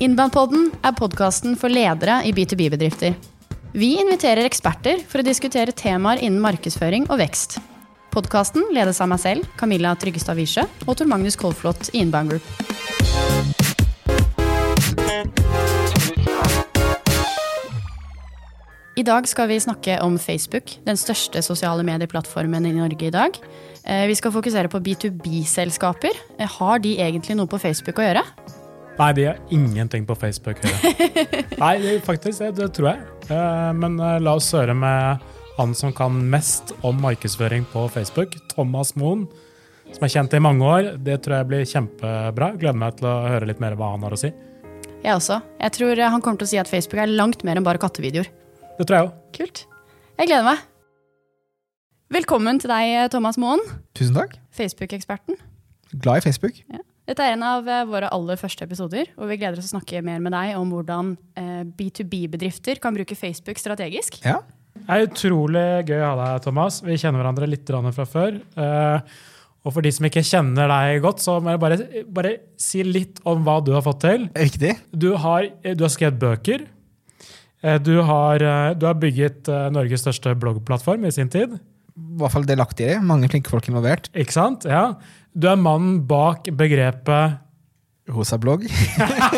Innbandpodden er podkasten for ledere i B2B-bedrifter. Vi inviterer eksperter for å diskutere temaer innen markedsføring og vekst. Podkasten ledes av meg selv, Camilla Tryggestad Wiesche, og Tor Magnus Kolflot i Inbound Group. I dag skal vi snakke om Facebook, den største sosiale medieplattformen i Norge i dag. Eh, Vi skal fokusere på B2B-selskaper. Eh, Har de egentlig noe på Facebook å gjøre? Nei, de har ingenting på Facebook. høyre. Nei, faktisk, det, det tror jeg. Eh, Men eh, la oss høre med han som kan mest om markedsføring på Facebook, Thomas Moen, som er kjent i mange år. Det tror jeg blir kjempebra. Gleder meg til å høre litt mer hva han har å si. Jeg også. Jeg tror eh, han kommer til å si at Facebook er langt mer enn bare kattevideoer. Det tror jeg òg. Kult. Jeg gleder meg. Velkommen til deg, Thomas Moen, Tusen takk. Facebook-eksperten. Glad i Facebook. Dette er en av eh, våre aller første episoder, og vi gleder oss til å snakke mer med deg om hvordan eh, B2B-bedrifter kan bruke Facebook strategisk. Ja. Det er utrolig gøy å ha deg, Thomas. Vi kjenner hverandre litt fra før. Eh, Og for de som ikke kjenner deg godt, så må jeg bare, bare si litt om hva du har fått til. Riktig. Du har, du har skrevet bøker. Eh, Du har, du har bygget Norges største bloggplattform i sin tid. I hvert fall delaktig i. Mange flinke folk involvert. Ikke sant? Ja. Du er mannen bak begrepet Rosa blogg.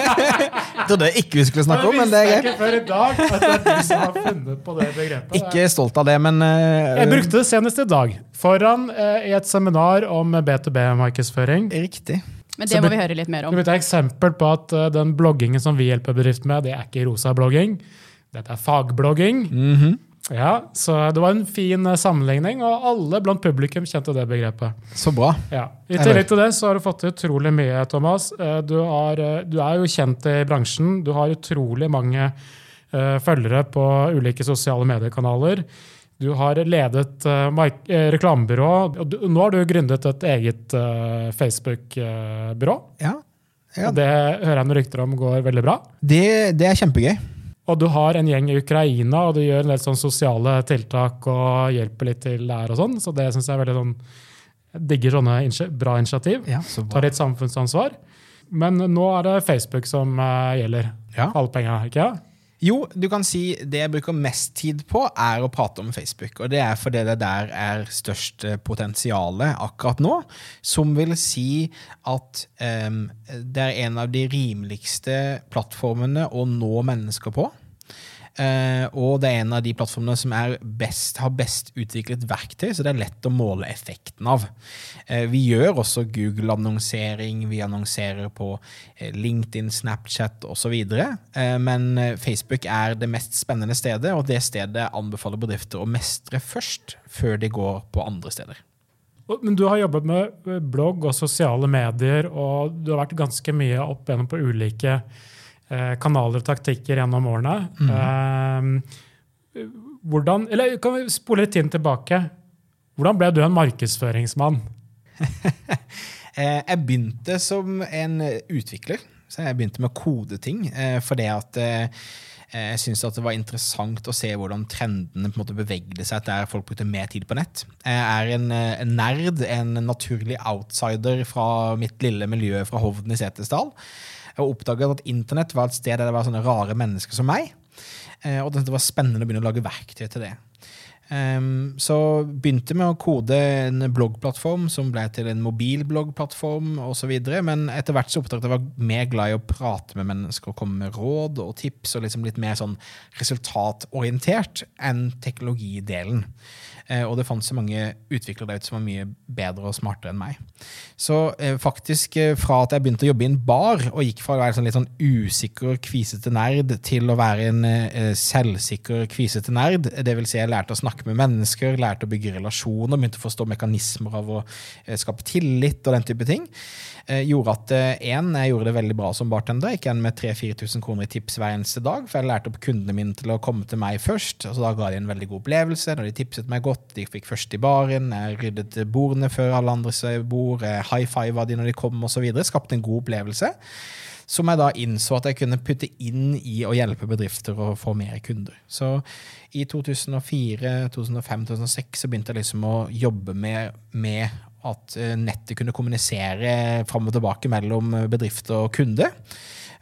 Trodde jeg ikke vi skulle snakke om, men det er greit. ikke før i dag at det er du som har funnet på det begrepet. Ikke stolt av det, men uh, Jeg brukte det senest i dag. Foran uh, i et seminar om B2B-markedsføring. Riktig. Men det må vi høre litt mer om. Det er et eksempel på at uh, den bloggingen som vi hjelper bedrift med, det er ikke rosa blogging. Dette er fagblogging. Mhm. Ja, Så det var en fin eh, sammenligning, og alle blant publikum kjente det begrepet. Så bra. Ja. I tillegg til det så har du fått til utrolig mye, Thomas. Eh, Du, har, eh, du er jo kjent i bransjen. Du har utrolig mange uh, følgere på ulike sosiale mediekanaler. Du har ledet uh, reklamebyrå. og du, Nå har du gründet et eget uh, Facebook-byrå. Ja. Ja. Og det hører jeg noen rykter om går veldig bra. Det, det er kjempegøy. Og du har en gjeng i Ukraina, og du gjør en del sånn sosiale tiltak og hjelper litt til der og sånn. Så det syns jeg er veldig sånn Jeg digger sånne bra initiativ. Ja, så Tar litt samfunnsansvar. Men nå er det Facebook som eh, gjelder. Ja. Alle penga, ikke sant? Jo, du kan si det jeg bruker mest tid på, er å prate om Facebook. Og det er fordi det der er størst potensial akkurat nå. Som vil si at um, det er en av de rimeligste plattformene å nå mennesker på. Eh, og det er en av de plattformene som best, har best utviklet verktøy, så det er lett å måle effekten av. Eh, vi gjør også Google-annonsering, vi annonserer på eh, LinkedIn, Snapchat osv. Eh, men Facebook er det mest spennende stedet, og det stedet anbefaler bedrifter å mestre først, før de går på andre steder. Men du har jobbet med blogg og sosiale medier, og du har vært ganske mye opp gjennom på ulike eh, kanaler og taktikker gjennom årene. Eh, hvordan, eller kan vi spole litt tiden tilbake? Hvordan ble du en markedsføringsmann? Eh, jeg begynte som en eh, utvikler. Så jeg begynte med å kode ting. Eh, fordi at eh, jeg syntes at det var interessant å se hvordan trendene på en måte bevegde seg der folk brukte mer tid på nett. Jeg er en, eh, en nerd, en naturlig outsider fra mitt lille miljø fra Hovden i Setesdal. Og oppdaget at internett var et sted der det var sånne rare mennesker som meg. Eh, og det var spennende å begynne å lage verktøy til det. Ehm, så begynte med å kode en bloggplattform som ble til en mobilbloggplattform osv. Men etter hvert så oppdaget jeg var mer glad i å prate med mennesker og komme med råd og tips, og liksom litt mer sånn resultatorientert enn teknologidelen. Uh, og det fantes så mange utviklere der ute som var mye bedre og smartere enn meg. Så uh, faktisk uh, fra at jeg begynte å jobbe i en bar, og gikk fra å være sånn litt sånn usikker, kvisete nerd til å være en selvsikker, kvisete nerd, vil si jeg lærte å snakke med mennesker, lærte å bygge relasjoner, begynte å forstå mekanismer av å eh, skape tillit og den type ting, eh, gjorde at én, jeg gjorde det veldig bra som bartender, Gikk en med 3000-4000 kroner i tips hver eneste dag, for jeg lærte opp kundene mine til å komme til meg først, og så da ga de en veldig god opplevelse når de tipset meg godt, de fikk først i baren, jeg ryddet bordene før alle andres bord, jeg high-fiva de når de kom videre, skapte en god opplevelse, som jeg da innså at jeg kunne putte inn i å hjelpe bedrifter å få mer kunder. Så i 2004, 2005, 2006 så begynte jeg liksom å jobbe med, med at eh, nettet kunne kommunisere fram og tilbake mellom bedrift og kunde.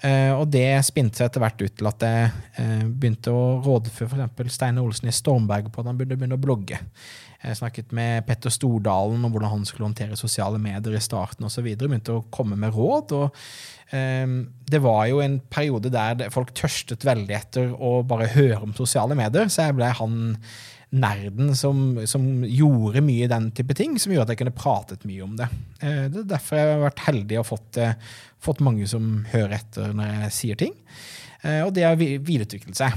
Eh, og det spinte etter hvert ut til at jeg eh, begynte å rådføre f.eks. Steinar Olsen i Stormberg på at han burde begynne å blogge. Jeg snakket med Petter Stordalen om hvordan han skulle håndtere sosiale medier i starten osv. Begynte å komme med råd. og Det var jo en periode der folk tørstet veldig etter å bare høre om sosiale medier, så jeg ble han nerden som, som, gjorde mye den type ting, som gjorde at jeg kunne pratet mye om det. Uh, det er derfor jeg har vært heldig og fått, uh, fått mange som hører etter når jeg sier ting. Uh, og det har videreutviklet seg.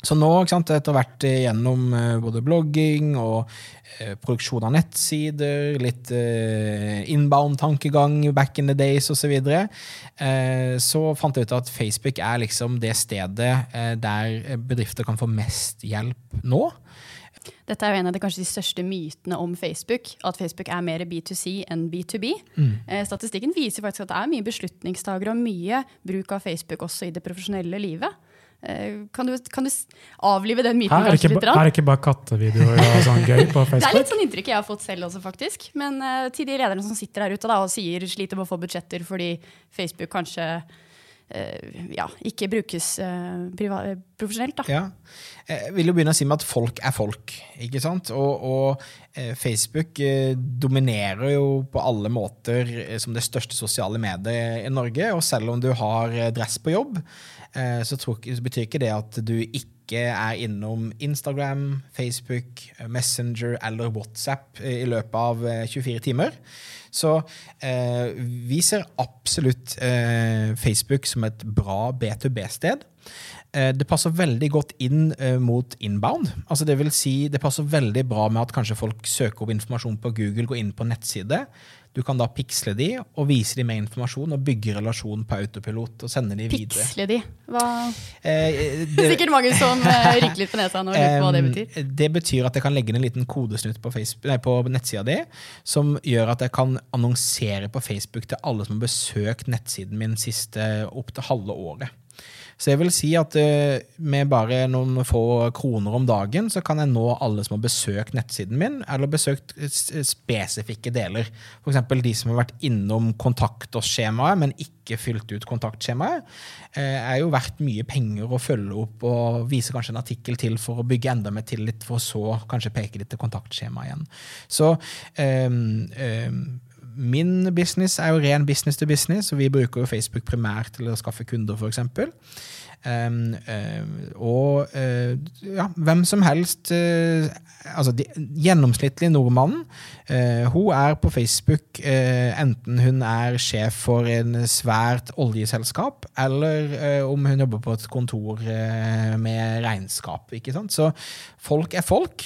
Så nå, sant, etter hvert gjennom både blogging og eh, produksjon av nettsider, litt eh, inbound-tankegang back in the days osv., så, videre, eh, så fant jeg ut at Facebook er liksom det stedet eh, der bedrifter kan få mest hjelp nå. Dette er jo en av de kanskje de største mytene om Facebook. At Facebook er mer B2C enn B2B. Mm. Eh, statistikken viser faktisk at det er mye beslutningstagere og mye bruk av Facebook også i det profesjonelle livet. Eh, kan du, kan du, avlive den myten? Her er, ikke, her er ikke bare kattevideoer og sånn gøy på Facebook? det er litt sånn inntrykk jeg har fått selv også, faktisk. Men uh, til de lederne som sitter der ute da, og sier sliter med å få budsjetter fordi Facebook kanskje ja, ikke brukes uh, profesjonelt. Da. Ja. Jeg vil jo begynne å si med at folk er folk. ikke sant? Og, og Facebook dominerer jo på alle måter som det største sosiale mediet i Norge. Og selv om du har dress på jobb, Eh, så, tror, så, betyr ikke det at du ikke er innom Instagram, Facebook, Messenger eller WhatsApp i løpet av 24 eh, timer. Så eh, vi ser absolutt eh, Facebook som et bra B2B-sted. Eh, det passer veldig godt inn eh, mot inbound. Altså det vil si, det passer veldig bra med at kanskje folk søker opp informasjon på Google, går inn på nettside. Du kan da piksle de og vise de med informasjon og bygge relasjon på autopilot. og sende de videre. Piksle de? Hva? Eh, det, det er sikkert mange som eh, rykker litt på nesa nå. Eh, hva Det betyr Det betyr at jeg kan legge inn en liten kodesnutt på, Facebook, nei, på nettsida di som gjør at jeg kan annonsere på Facebook til alle som har besøkt nettsiden min siste opp til halve året. Så jeg vil si at uh, med bare noen få kroner om dagen, så kan jeg nå alle som har besøkt nettsiden min, eller besøkt spesifikke deler. F.eks. de som har vært innom kontakt oss-skjemaet, men ikke fylt ut kontaktskjemaet. Uh, er jo verdt mye penger å følge opp og vise kanskje en artikkel til for å bygge enda mer tillit, for så kanskje peke litt til kontaktskjemaet igjen. Så um, um, min business er jo ren business to business, og vi bruker jo Facebook primært til å skaffe kunder, f.eks. Um, uh, og uh, ja, hvem som helst uh, Altså de, gjennomsnittlig nordmannen, hun er på Facebook enten hun er sjef for en svært oljeselskap, eller om hun jobber på et kontor med regnskap. ikke sant? Så folk er folk.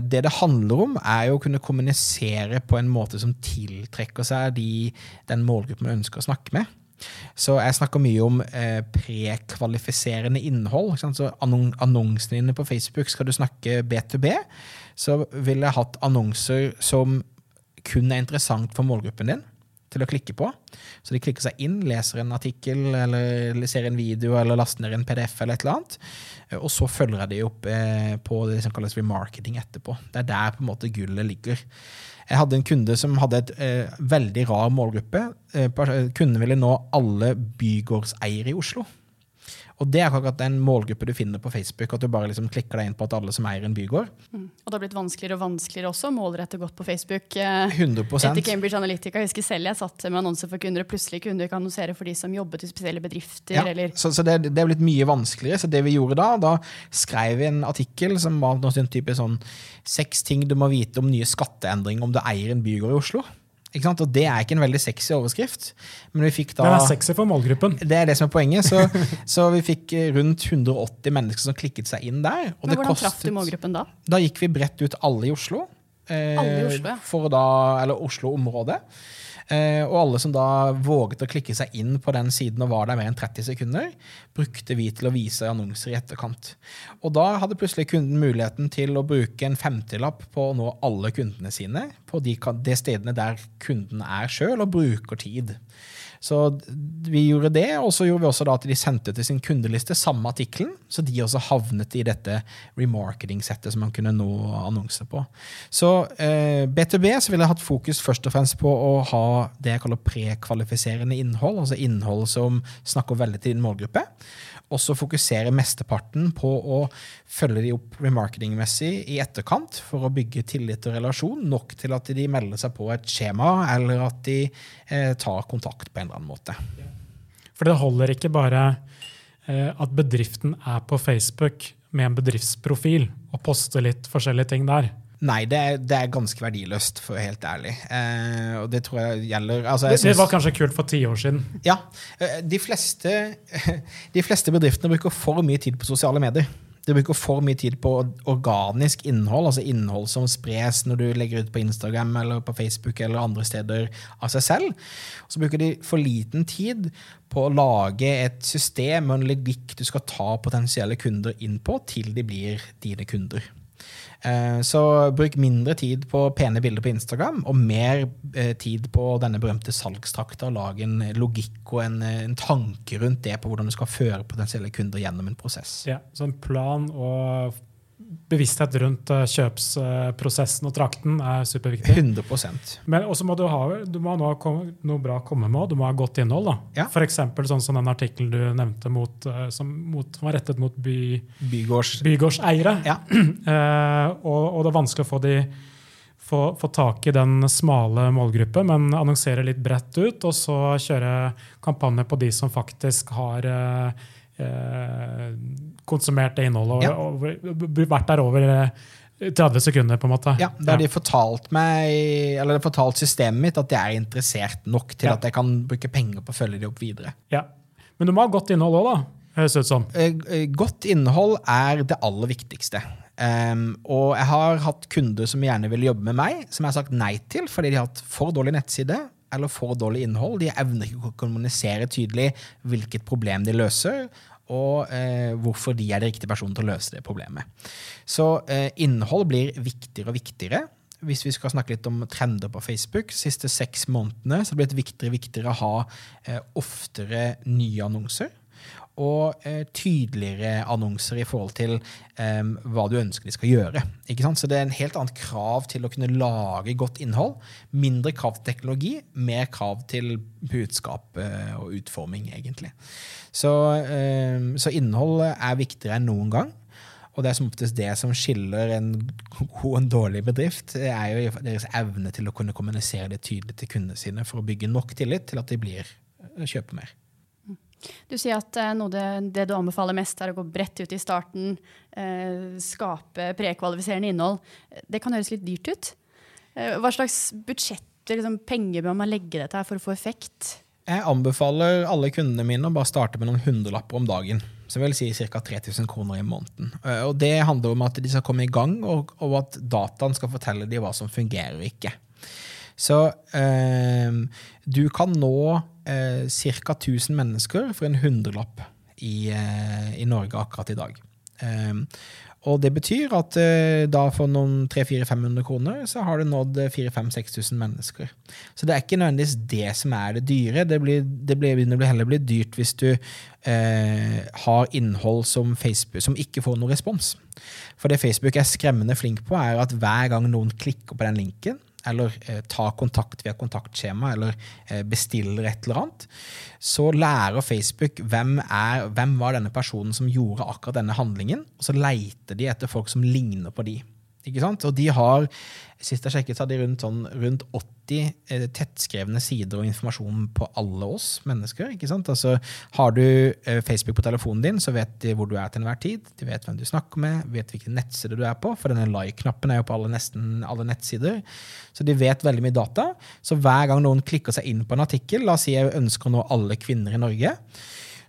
det det handler om, er jo å kunne kommunisere på en måte som tiltrekker seg de, den målgruppen man ønsker å snakke med. Så jeg snakker mye om eh, prekvalifiserende innhold. Så Annonsene dine på Facebook, skal du snakke B2B, så ville jeg hatt annonser som kun er interessant for målgruppen din til å klikke på. Så de klikker seg inn, leser en artikkel eller ser en video eller laster ned en PDF eller et eller annet. Og så følger jeg de opp eh, på det som kalles remarketing etterpå. Det er der på en måte gullet ligger. Jeg hadde en kunde som hadde et eh, veldig rar målgruppe. Eh, kunden ville nå alle bygårdseiere i Oslo. Og det er akkurat den målgruppe du finner på Facebook. At du bare liksom klikker deg inn på at alle som eier en bygård. Mm. Og det har blitt vanskeligere og vanskeligere også å målrette godt på Facebook. 100%. Eh, etter Cambridge Analytica, jeg husker selv jeg satt med annonser for kunder, og plutselig kunne du ikke annonsere for de som jobbet i spesielle bedrifter. Ja, eller så, så det, det, er blitt mye vanskeligere. Så det vi gjorde da, da skrev vi en artikkel som var noe sånn type sånn seks ting du må vite om nye skatteendringer om du eier en bygård i Oslo. Og det er ikke en veldig sexy overskrift. Men vi fikk da, Den er sexy for målgruppen. Det er det som er poenget. Så, så vi fikk eh, rundt 180 mennesker som klikket seg inn der. men Hvordan traff du målgruppen da? Da gikk vi bredt ut alle i Oslo. Eh, alle i Oslo, ja. For da, eller Oslo-området. Eh, og alle som da våget å klikke seg inn på den siden og var der mer enn 30 sekunder, brukte vi til å vise annonser i etterkant. Og da hadde plutselig kunden muligheten til å bruke en femtilapp på å nå alle kundene sine på de, de stedene der kunden er sjøl og bruker tid. Så vi gjorde det, og så gjorde vi også da at de sendte til sin kundeliste samme artikkelen, så de også havnet i dette remarketing-settet som man kunne nå annonser på. Så eh, B2B så ville jeg hatt fokus først og fremst på å ha det jeg kaller prekvalifiserende innhold, altså innhold som snakker veldig til din målgruppe også fokusere mesteparten på å følge de opp remarketingmessig i etterkant for å bygge tillit og relasjon, nok til at de melder seg på et skjema, eller at de eh, tar kontakt på en eller annen måte. For det holder ikke bare eh, at bedriften er på Facebook med en bedriftsprofil og poster litt forskjellige ting der. Nei, det er, det er, ganske verdiløst, for å være helt ærlig. Eh, og det tror jeg gjelder altså, jeg det, det, var kanskje kult for ti år siden? Ja. Eh, de fleste, de fleste bedriftene bruker for mye tid på sosiale medier. De bruker for mye tid på organisk innhold, altså innhold som spres når du legger ut på Instagram eller på Facebook eller andre steder av seg selv. Så bruker de for liten tid på å lage et system og en logikk du skal ta potensielle kunder inn på til de blir dine kunder. Eh, så bruk mindre tid på pene bilder på Instagram, og mer eh, tid på denne berømte salgstrakta. Lag en logikk og en, en, tanke rundt det på hvordan du skal føre potensielle kunder gjennom en prosess. Ja, Så en plan og bevissthet rundt eh, kjøpsprosessen og trakten er superviktig. 100%. Men også må du ha du må ha noe bra å komme med, du må ha godt innhold. da. Ja. F.eks. sånn som den artikkelen du nevnte mot, eh, som, mot, var rettet mot by, Bygårds. bygårdseiere. Ja. eh, og, og, det er vanskelig å få, de, få, få tak i den smale målgruppen, men annonsere litt bredt ut, og så kjøre kampanje på de som faktisk har eh, eh, konsumert det innholdet og, og, vært der over 30 eh, sekunder. på en måte. Ja, Da har de fortalt meg, eller fortalt systemet mitt at jeg er interessert nok til ja. at jeg kan bruke penger på å følge de opp videre. Ja, Men du må ha godt innhold òg, da? høres ut som. Eh, eh, godt innhold er det aller viktigste. Um, og jeg har hatt kunder som gjerne vil jobbe med meg, som jeg har sagt nei til fordi de har hatt for dårlig nettside eller for dårlig innhold. De evner ikke å kommunisere tydelig hvilket problem de løser, og eh, hvorfor de er de riktige personene til å løse det problemet. Så eh, innhold blir viktigere og viktigere. Hvis vi skal snakke litt om trender på Facebook, de siste seks månedene så blir det viktigere og viktigere å ha eh, oftere nye annonser og eh, tydeligere annonser i forhold til eh, hva du ønsker de skal gjøre. Så det er en helt annet krav til å kunne lage godt innhold. Mindre krav til teknologi, mer krav til budskap eh, og utforming, egentlig. Så, eh, så, innhold er viktigere enn noen gang. Og det er som oftest det som skiller en god og en dårlig bedrift, Det er jo deres evne til å kunne kommunisere det tydelig til kundene sine for å bygge nok tillit til at de blir eh, kjøper mer. Du sier at eh, noe det, det, du anbefaler mest, er å gå bredt ut i starten. Eh, skape prekvalifiserende innhold. Det kan høres litt dyrt ut. Eh, hva slags budsjetter, liksom, penger bør man legge dette her for å få effekt? Jeg anbefaler alle kundene mine å bare starte med noen hundrelapper om dagen. Så vil si ca. 3000 kroner i måneden. Eh, og Det handler om at de skal komme i gang, og, og at dataen skal fortelle dem hva som fungerer og ikke. Så eh, du kan nå eh, ca. 1000 mennesker for en hundrelapp i, eh, i Norge akkurat i dag. Eh, og det betyr at eh, da for noen 300-400-500 kroner så har du nådd 4000-6000 mennesker. Så det er ikke nødvendigvis det som er det dyre. Det, blir, det blir heller bli dyrt hvis du eh, har innhold som, Facebook, som ikke får noen respons. For det Facebook er skremmende flink på, er at hver gang noen klikker på den linken, eller eh, tar kontakt via kontaktskjema eller eh, bestiller et eller annet, så lærer Facebook hvem, er, hvem var denne personen som gjorde akkurat denne handlingen, og så leiter de etter folk som ligner på de. Ikke sant? Og de har, Sist jeg sjekket, så hadde de rundt, sånn, rundt 80 eh, tettskrevne sider og informasjon på alle oss mennesker. ikke sant? Altså, Har du eh, Facebook på telefonen din, så vet de hvor du er til enhver tid. De vet hvem du snakker med, vet hvilken nettside du er på, for denne like-knappen er jo på alle, nesten alle nettsider. Så de vet veldig mye data. Så hver gang noen klikker seg inn på en artikkel, la oss si jeg ønsker å nå alle kvinner i Norge,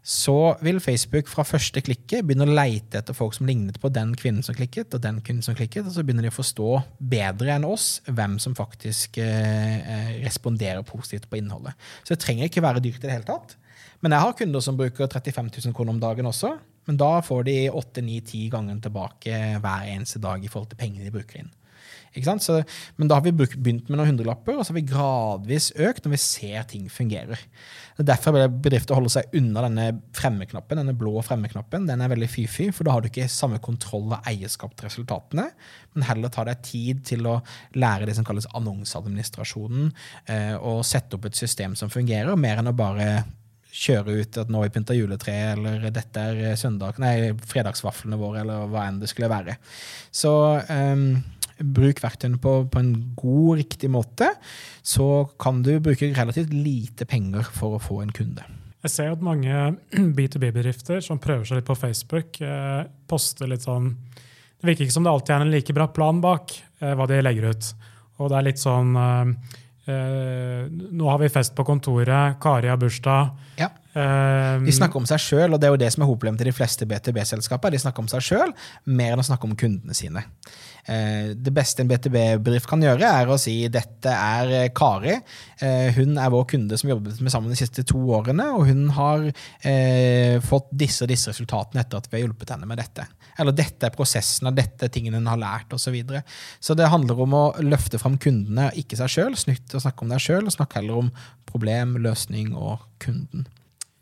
så vil Facebook fra første klikket begynne å leite etter folk som lignet på den kvinnen som klikket, og den kvinnen som klikket, og så begynner de å forstå bedre enn oss hvem som faktisk eh, eh responderer positivt på innholdet. Så det trenger ikke være dyrt i det hele tatt. Men jeg har kunder som bruker 35 000 kroner om dagen også. Men da får de 8-9-10 ganger tilbake hver eneste dag i forhold til pengene de bruker inn. Så, men da har vi begynt med noen hundrelapper, og så har vi gradvis økt når vi ser ting fungerer. Er Derfor vil bedrifter holde seg unna denne fremmeknappen, denne blå fremmeknappen. Den er veldig fy-fy, for da har du ikke samme kontroll og eierskap til resultatene, men heller ta deg tid til å lære det som kalles annonseadministrasjonen, eh, og sette opp et system som fungerer, mer enn å bare kjøre ut at nå har vi pynta juletreet, eller dette er søndag, nei, fredagsvaflene våre, eller hva enn det skulle være. Så um, bruk verktøyene på, på, en god, riktig måte, så kan du bruke relativt lite penger for å få en kunde. Jeg ser at mange B2B-bedrifter som prøver seg litt på Facebook, eh, poster litt sånn Det virker ikke som det alltid er en like bra plan bak eh, hva de legger ut. Og det er litt sånn eh, Nå har vi fest på kontoret, Kari har bursdag. Ja. De snakker om seg sjøl, og det er jo det som er hovedproblemet til de fleste BTB-selskaper. De snakker om seg sjøl mer enn å snakke om kundene sine. Eh, det beste en BTB-bedrift kan gjøre, er å si dette er eh, Kari. Eh, hun er vår kunde som jobbet med sammen de siste to årene, og hun har fått disse og disse resultatene etter at vi har hjulpet henne med dette. Eller dette er prosessen og dette tingene hun har lært, osv. Så, videre. så det handler om å løfte fram kundene, ikke seg sjøl. Snytt å snakke om deg sjøl, og snakke heller om problem, løsning og kunden.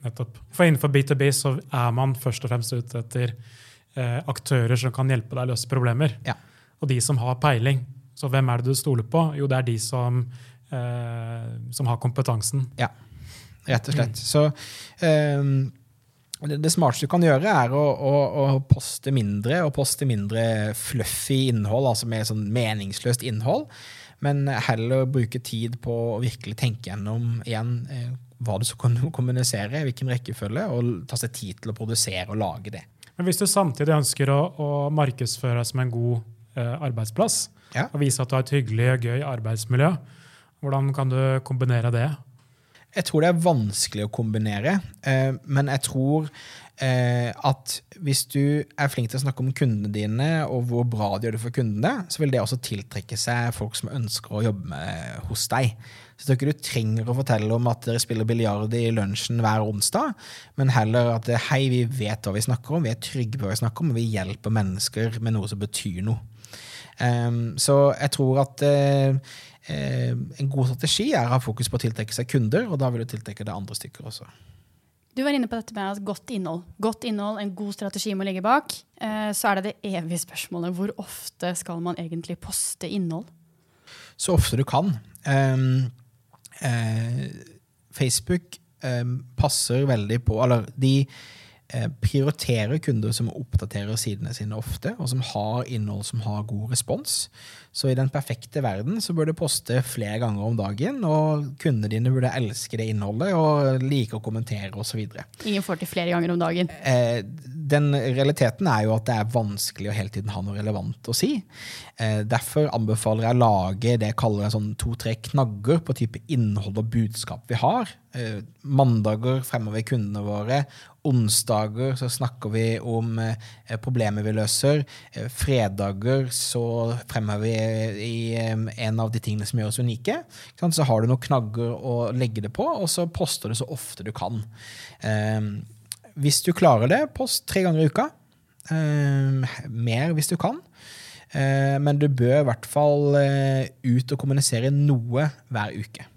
Nettopp. For innenfor B2B så er man først og fremst ute etter eh, aktører som kan hjelpe deg å løse problemer. Ja og de som har peiling. Så hvem er det du stoler på? Jo, det er de som, eh, som har kompetansen. Ja, rett og slett. Mm. Så eh, det, det, smarteste du kan gjøre, er å, å, å, poste mindre, og poste mindre fluffy innhold, altså med sånn meningsløst innhold. Men heller bruke tid på å virkelig tenke gjennom igjen eh, hva du skal kommunisere, hvilken rekkefølge, og ta seg tid til å produsere og lage det. Men hvis du samtidig ønsker å, å markedsføre deg som en god arbeidsplass. Ja. Og vise at du har et hyggelig og gøy arbeidsmiljø. Hvordan kan du kombinere det? Jeg tror det er vanskelig å kombinere, eh, men jeg tror eh, at hvis du er flink til å snakke om kundene dine, og hvor bra de gjør det for kundene, så vil det også tiltrekke seg folk som ønsker å jobbe med, hos deg. Så jeg tror ikke du trenger å fortelle om at dere spiller biljard i lunsjen hver onsdag, men heller at hei, vi vet hva vi snakker om, vi er trygge på hva vi snakker om, og vi hjelper mennesker med noe som betyr noe. Um, så jeg tror at uh, uh, en god strategi er å ha fokus på å tiltrekke seg kunder, og da vil du tiltrekke deg andre stykker også. Du var inne på dette med godt innhold. Godt innhold, En god strategi må ligge bak. Uh, så er det det evige spørsmålet hvor ofte skal man egentlig poste innhold? Så ofte du kan. Um, Facebook um, passer veldig på Eller de Eh, prioriterer kunder som oppdaterer sidene sine ofte, og som har innhold som har god respons. Så i den perfekte verden så bør du poste flere ganger om dagen, og kundene dine burde elske det innholdet og like å kommentere osv. Ingen får til flere ganger om dagen? Eh, den realiteten er jo at det er vanskelig å hele tiden ha noe relevant å si. Eh, derfor anbefaler jeg å lage det jeg kaller sånn to-tre knagger på type innhold og budskap vi har. Mandager fremover kundene våre, onsdager så snakker vi om eh, problemer vi løser. Eh, fredager så fremhever vi i eh, en av de tingene som gjør oss unike. Så har du noen knagger å legge det på, og så poster du så ofte du kan. Hvis du klarer det, post tre ganger i uka. Mer hvis du kan. Men du bør i hvert fall ut og kommunisere noe hver uke.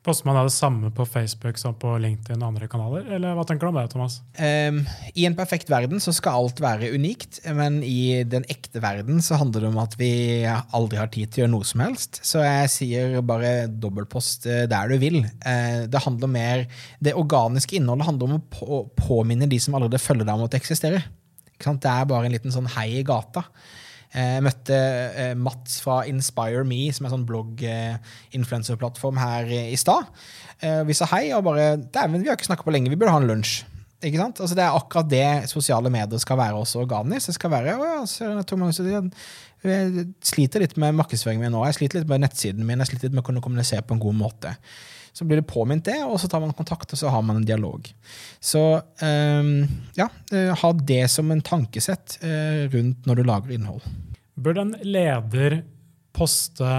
Poster man det samme på Facebook som på LinkedIn og andre kanaler? Eller hva tenker du om det, Thomas? Um, I en perfekt verden så skal alt være unikt, men i den ekte verden så handler det om at vi aldri har tid til å gjøre noe som helst. Så jeg sier bare dobbeltpost eh, der du vil. Uh, det handler mer Det organiske innholdet handler om å på, påminne de som allerede følger deg om at det eksisterer. Det er bare en liten sånn hei i gata. Eh, jeg møtte eh, Mats fra Inspire Me, som er en sånn blogg-influenserplattform her i stad. Eh, vi sa hei og bare Dæven, vi har ikke snakka på lenge, vi burde ha en lunsj. Ikke sant? Altså, det er akkurat det sosiale medier skal være også organisk. Det skal være, ja, jeg sliter litt med markedsføringen min nå, jeg sliter litt med nettsiden min, jeg sliter litt med å kunne kommunisere på en god måte. Så blir det påminnet det, og så tar man kontakt, og så har man en dialog. Så um, ja, ha det som en tankesett uh, rundt når du lager innhold. Bør en leder poste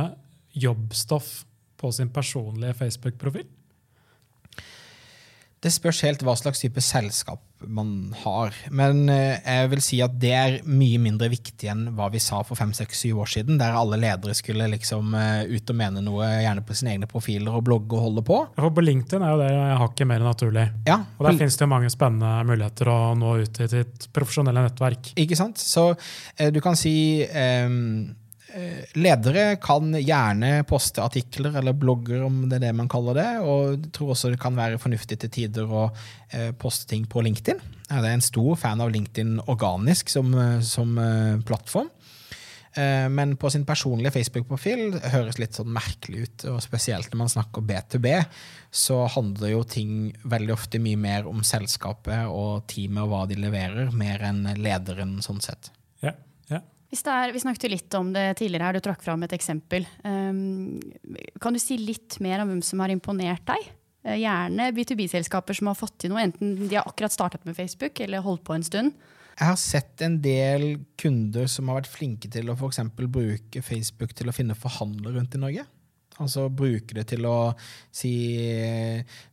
jobbstoff på sin personlige Facebook-profil? Det spørs helt hva slags type selskap man har. Men eh, jeg vil si at det er mye mindre viktig enn hva vi sa for fem, seks, syv år siden, der alle ledere skulle liksom eh, ut og mene noe, gjerne på sine egne profiler og blogge og holde på. For på LinkedIn er jo det hakket mer naturlig. Ja, Og der finnes det jo mange spennende muligheter å nå ut til sitt profesjonelle nettverk. Ikke sant? Så eh, du kan si eh, Ledere kan gjerne poste artikler eller blogger, om det er det man kaller det. Og jeg tror også det kan være fornuftig til tider å eh, poste ting på LinkedIn. Jeg er en stor fan av LinkedIn organisk som, eh, som eh, plattform. Eh, Men på sin personlige Facebook-profil høres litt sånn merkelig ut. og Spesielt når man snakker B2B, så handler jo ting veldig ofte mye mer om selskapet og teamet og hva de leverer, mer enn lederen sånn sett. Ja, er, vi snakket jo litt om det tidligere her, du trakk fram et eksempel. Um, kan du si litt mer om hvem som har imponert deg? Eh, Gjerne B2B-selskaper som har fått til noe, enten de har akkurat startet med Facebook eller holdt på en stund. Jeg har sett en del kunder som har vært flinke til å for bruke Facebook til å finne forhandlere rundt i Norge. Altså bruke det til å si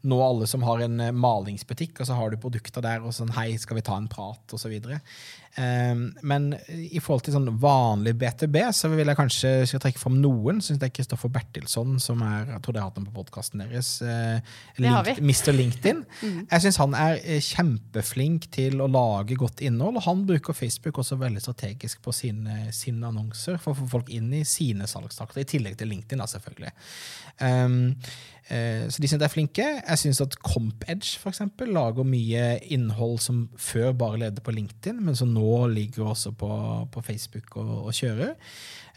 Nå alle som har en malingsbutikk, og så har du produkter der, og sånn Hei, skal vi ta en prat? Um, men i forhold til sånn vanlig B2B, så vil jeg kanskje skal trekke fram noen. Syns det er Kristoffer Bertilsson, som er Jeg tror dere har hatt ham på podkasten deres. eh. Link- Mr. LinkedIn. Jeg syns han er eh, kjempeflink til å lage godt innhold. Og han bruker Facebook også veldig strategisk på sine, sine annonser for å få folk inn i sine salgstakter, i tillegg til LinkedIn, da, selvfølgelig. Um, eh, så de syns de er flinke. Jeg syns at CompEdge for eksempel, lager mye innhold som før bare levde på LinkedIn, men som nå ligger også på, på Facebook og, og kjører.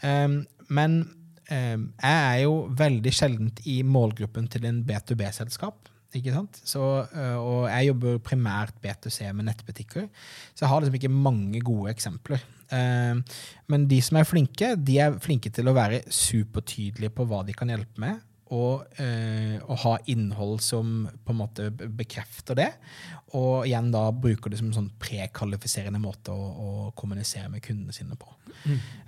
Um, men um, jeg er jo veldig sjeldent i målgruppen til en B2B-selskap. Ikke sant? Så, øh, og jeg jobber primært B2C med nettbutikker, så jeg har liksom ikke mange gode eksempler. Um, men de som er flinke, de er flinke til å være supertydelige på hva de kan hjelpe med, og, eh, og ha innhold som på en måte bekrefter det. Og igjen da bruker det som en sånn prekvalifiserende måte å, å kommunisere med kundene sine på.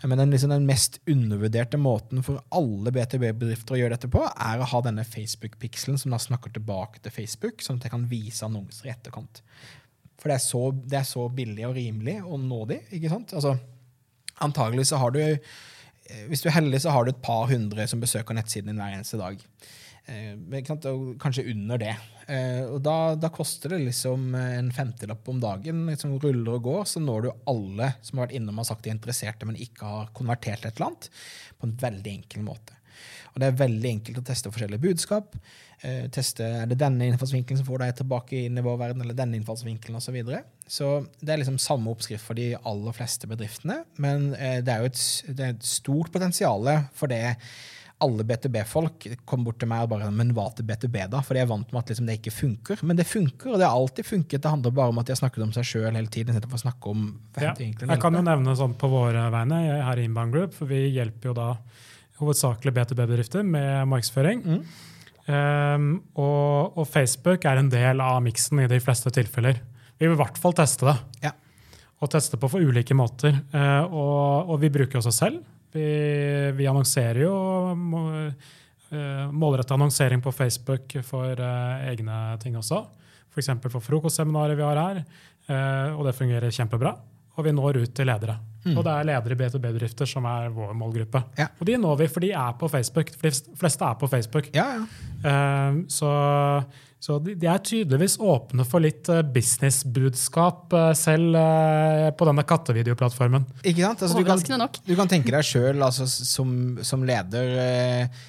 Men den, liksom, den mest undervurderte måten for alle BTB-bedrifter å gjøre dette på, er å ha denne Facebook-pikselen som da snakker tilbake til Facebook, sånn at jeg kan vise annonser i etterkant. For det er så, det er så billig og rimelig og nådig. ikke sant? Altså, antagelig så har du eh, Hvis du er heldig, så har du et par hundre som besøker nettsiden din hver eneste dag. Eh, kanskje under det. Eh, og da, da koster det liksom en femtilapp om dagen. Liksom ruller og går, så når du alle som har vært innom og sagt de er interesserte, men ikke har konvertert et eller annet, på en veldig enkel måte. Og det er veldig enkelt å teste forskjellige budskap. Eh, teste er det denne innfallsvinkelen som får deg tilbake inn i vår verden, eller denne innfallsvinkelen osv. Så, videre. så det er liksom samme oppskrift for de aller fleste bedriftene. Men eh, det er jo et, det er et stort potensial for det alle B2B-folk kom bort til meg og bare Men hva til B2B, da? For de er vant med at liksom det ikke funker. Men det funker, og det har alltid funket. Det handler bare om at de har snakket om seg sjøl hele tiden. istedenfor å snakke om Ja. Jeg kan jo nevne sånn på våre vegne her i Inbound Group, for vi hjelper jo da hovedsakelig B2B-bedrifter med markedsføring. Mm. Um, og, og Facebook er en del av miksen i de fleste tilfeller. Vi vil i hvert fall teste det. Ja. Og teste på for ulike måter. Uh, og, og vi bruker også selv. Vi, vi annonserer jo må, uh, målretta annonsering på Facebook for uh, egne ting også. F.eks. for, for frokostseminaret vi har her. eh, og det fungerer kjempebra. Og vi når ut til ledere. Og det er ledere i B2B-bedrifter som er vår målgruppe. Ja. Og de når vi, for de er på Facebook. De fleste er på Facebook. Ja, ja. Um, så så de, de er tydeligvis åpne for litt eh, businessbudskap uh, selv uh, på denne kattevideoplattformen. Ikke sant? Altså, du, kan, nok. du kan tenke deg sjøl altså, som, som leder eh,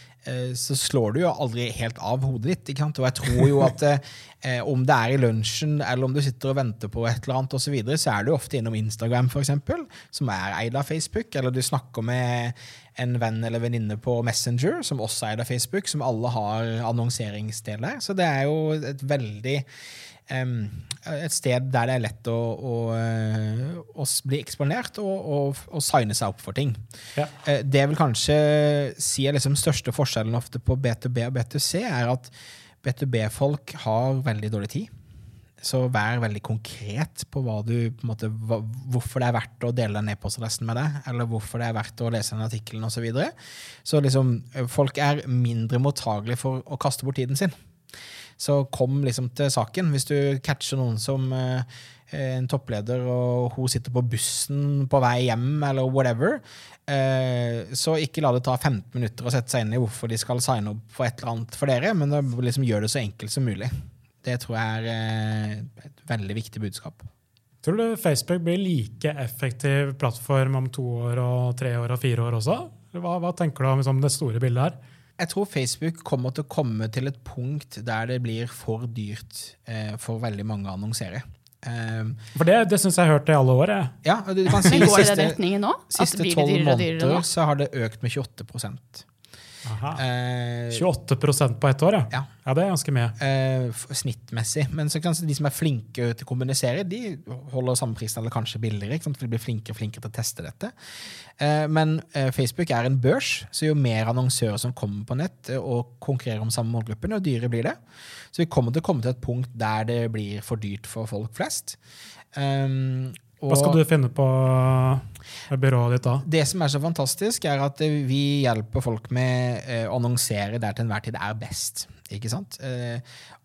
så slår du jo aldri helt av hodet ditt. Ikke sant? Og jeg tror jo at eh, om det er i lunsjen eller om du sitter og venter på et eller annet, og så, videre, så er du ofte innom Instagram, for eksempel, som er eid av Facebook. Eller du snakker med en venn eller venninne på Messenger, som også er eid av Facebook, som alle har annonseringsdel der. Så det er jo et veldig et sted der det er lett å, å, eh, å bli eksponert og, og, og signe seg opp for ting. Ja. Eh, Det jeg vil kanskje si er liksom største forskjellen ofte på B2B og B2C, er at B2B-folk har veldig dårlig tid. Så vær veldig konkret på, hva du, på måte, hva, hvorfor det er verdt å dele den e-postadressen med deg, eller hvorfor det er verdt å lese den artikkelen osv. Så, videre. så liksom, eh, folk er mindre mottagelige for å kaste bort tiden sin. Så kom liksom til saken. Hvis du catcher noen som eh, en toppleder, og hun sitter på bussen på vei hjem, eller whatever, eh, så ikke la det ta 15 minutter å sette seg inn i hvorfor de skal signe opp for et eller annet for dere, men liksom gjør det så enkelt som mulig. Det tror jeg er eh, et veldig viktig budskap. Tror du Facebook blir like effektiv plattform om to år og tre år og fire år også? Hva, hva tenker du om liksom, det store bildet her? Jeg tror Facebook kommer til å komme til et punkt der det blir for dyrt eh, for veldig mange å annonsere. Um, for det, det syns jeg har hørt i alle år. Jeg. Ja, du kan si Men går det den retningen nå? Siste tolv måneder så har det økt med 28 Eh, 28% på ett år, ja. ja. ja. Det er ganske mye. Eh, snittmessig. Men så kan de som er flinke til å kommunisere, de holder samme prisen eller kanskje billigere. For de blir flinkere og flinkere til å teste dette. Eh, men eh, Facebook er en børs, så jo mer annonsører som kommer på nett eh, og konkurrerer om samme målgruppen, jo dyrere blir det. Så vi kommer til å komme til et punkt der det blir for dyrt for folk flest. Um, Hva skal du finne på byrået ditt da? Det som er så fantastisk, er at vi hjelper folk med eh, å annonsere der til enhver tid er best. Ikke sant? Eh,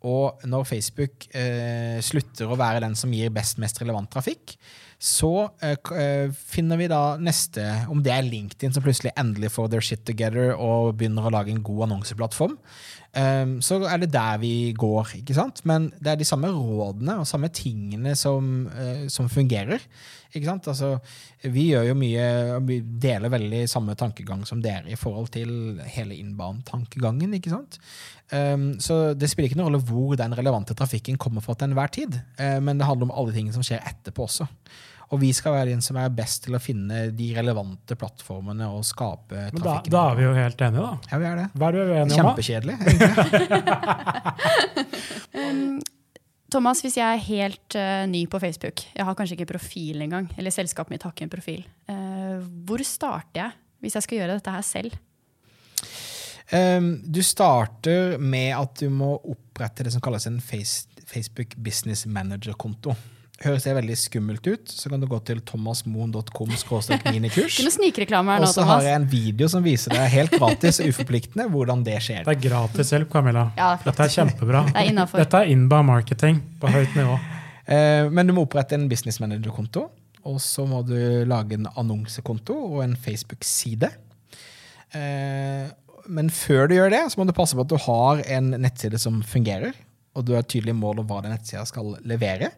og når Facebook eh, slutter å være den som gir best, mest relevant trafikk, så finner vi da neste Om det er LinkedIn som plutselig endelig får their shit together og begynner å lage en god annonseplattform, så er det der vi går. ikke sant? Men det er de samme rådene og samme tingene som, uh, som fungerer. ikke sant? Altså, vi gjør jo mye, vi deler veldig samme tankegang som dere i forhold til hele innbanetankegangen. ikke sant? Um, så det spiller ikke noen rolle hvor den relevante trafikken kommer fra til enhver tid. Uh, men det handler om alle tingene som skjer etterpå også. Og vi skal være den som er best til å finne de relevante plattformene og skape trafikken. Da, da, er vi jo helt enige, da. Ja, vi er det. Hva er du uenig om, da? Kjempekjedelig. Thomas, hvis jeg er helt uh, ny på Facebook, jeg har kanskje ikke profil engang, eller selskapet mitt har ikke en profil, uh, hvor starter jeg hvis jeg skal gjøre dette her selv? Um, du starter med at du må opprette det som kalles en face, Facebook Business Manager-konto høres det veldig skummelt ut, så kan du gå til thomasmoen.com minikurs. Og så har jeg en video som viser deg helt gratis og uforpliktende hvordan det skjer. Det er gratis hjelp, Camilla. Ja, Dette er kjempebra. Det er Dette er inbound marketing på høyt nivå. Eh, men du må opprette en business manager-konto. Og så må du lage en annonsekonto og en Facebook-side. Eh, men før du gjør det, så må du passe på at du har en nettside som fungerer. Og du har et tydelig mål om hva den nettsida skal levere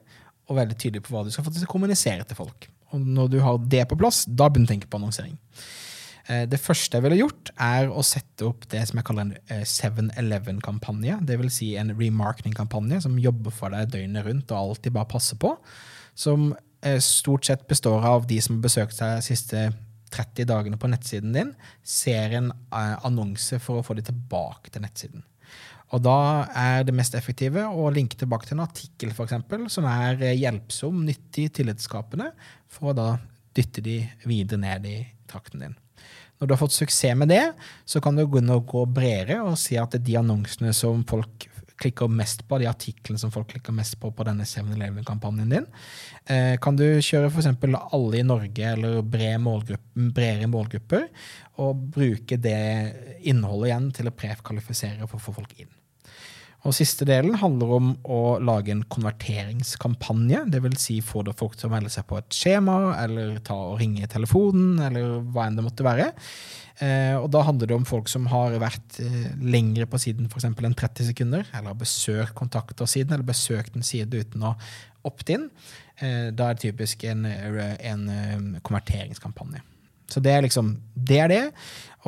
og veldig tydelig på hva du skal faktisk kommunisere til folk. Og når du har det på plass, da begynner du å tenke på annonsering. Eh, det første jeg ville gjort, er å sette opp det som jeg kaller en 7-Eleven-kampanje. Eh, Dvs. Si en remarketing-kampanje som jobber for deg døgnet rundt og alltid bare passer på. Som eh, stort sett består av de som har besøkt deg de siste 30 dagene på nettsiden din, ser en annonse for å få dem tilbake til nettsiden. Og da er det mest effektive å linke tilbake til en artikkel for eksempel, som er eh, hjelpsom, nyttig, tillitsskapende, for å da dytte de videre ned i trakten din. Når du har fått suksess med det, så kan du gå bredere og si at de annonsene som folk klikker mest på, de artiklene som folk klikker mest på på denne 7-Eleven-kampanjen din, eh, kan du kjøre f.eks. alle i Norge eller bredere målgrupper, og bruke det innholdet igjen til å prekvalifisere for å få folk inn. Og Siste delen handler om å lage en konverteringskampanje. Dvs. Si få folk til å melde seg på et skjema, eller ta og ringe telefonen, eller hva enn det måtte være. Eh, og Da handler det om folk som har vært eh, lengre på siden for enn 30 sekunder, eller har besøkt kontaktersiden, eller besøkt en side uten å opte in. Eh, da er det typisk en, en konverteringskampanje. Så det er liksom Det er det.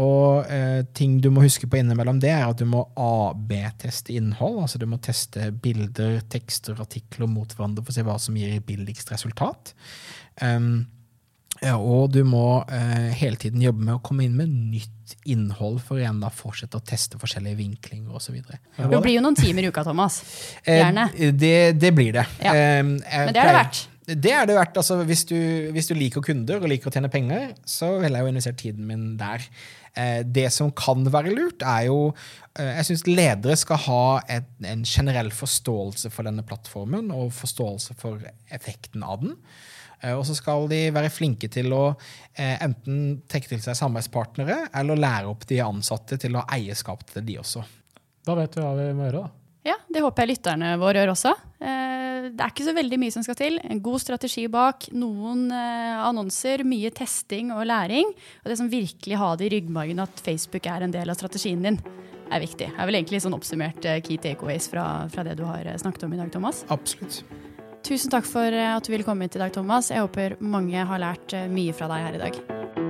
Og eh, ting du må huske på innimellom det, er at du må AB-teste innhold. Altså du må teste bilder, tekster, artikler mot hverandre for å se hva som gir billigst resultat. Um, ja, og du må eh, hele tiden jobbe med å komme inn med nytt innhold for igjen da fortsette å teste forskjellige vinklinger osv. Det blir jo noen timer i uka, Thomas. Eh, Gjerne. Eh, det, det, blir det. Ja. Eh, Men det er det verdt. Det er det verdt. Altså, hvis, du, hvis, du, liker kunder og liker å tjene penger, så vil jeg jo investere tiden min der. Eh, det som kan være lurt, er jo eh, Jeg syns ledere skal ha et, en generell forståelse for denne plattformen og forståelse for effekten av den. Eh, og så skal de være flinke til å enten trekke til seg samarbeidspartnere eller lære opp de ansatte til å ha eierskap til de også. Da vet vi hva vi må gjøre, da. Ja, det håper jeg lytterne våre gjør også. Eh, det er ikke så veldig mye som skal til. En god strategi bak, noen eh, annonser, mye testing og læring. Og det som virkelig har det i ryggmargen at Facebook er en del av strategien din, er viktig. Det er vel egentlig sånn oppsummert eh, key takeaways fra, fra det du har snakket om i dag, Thomas. Absolutt. Tusen takk for at du ville komme hit i dag, Thomas. Jeg håper mange har lært mye fra deg her i dag.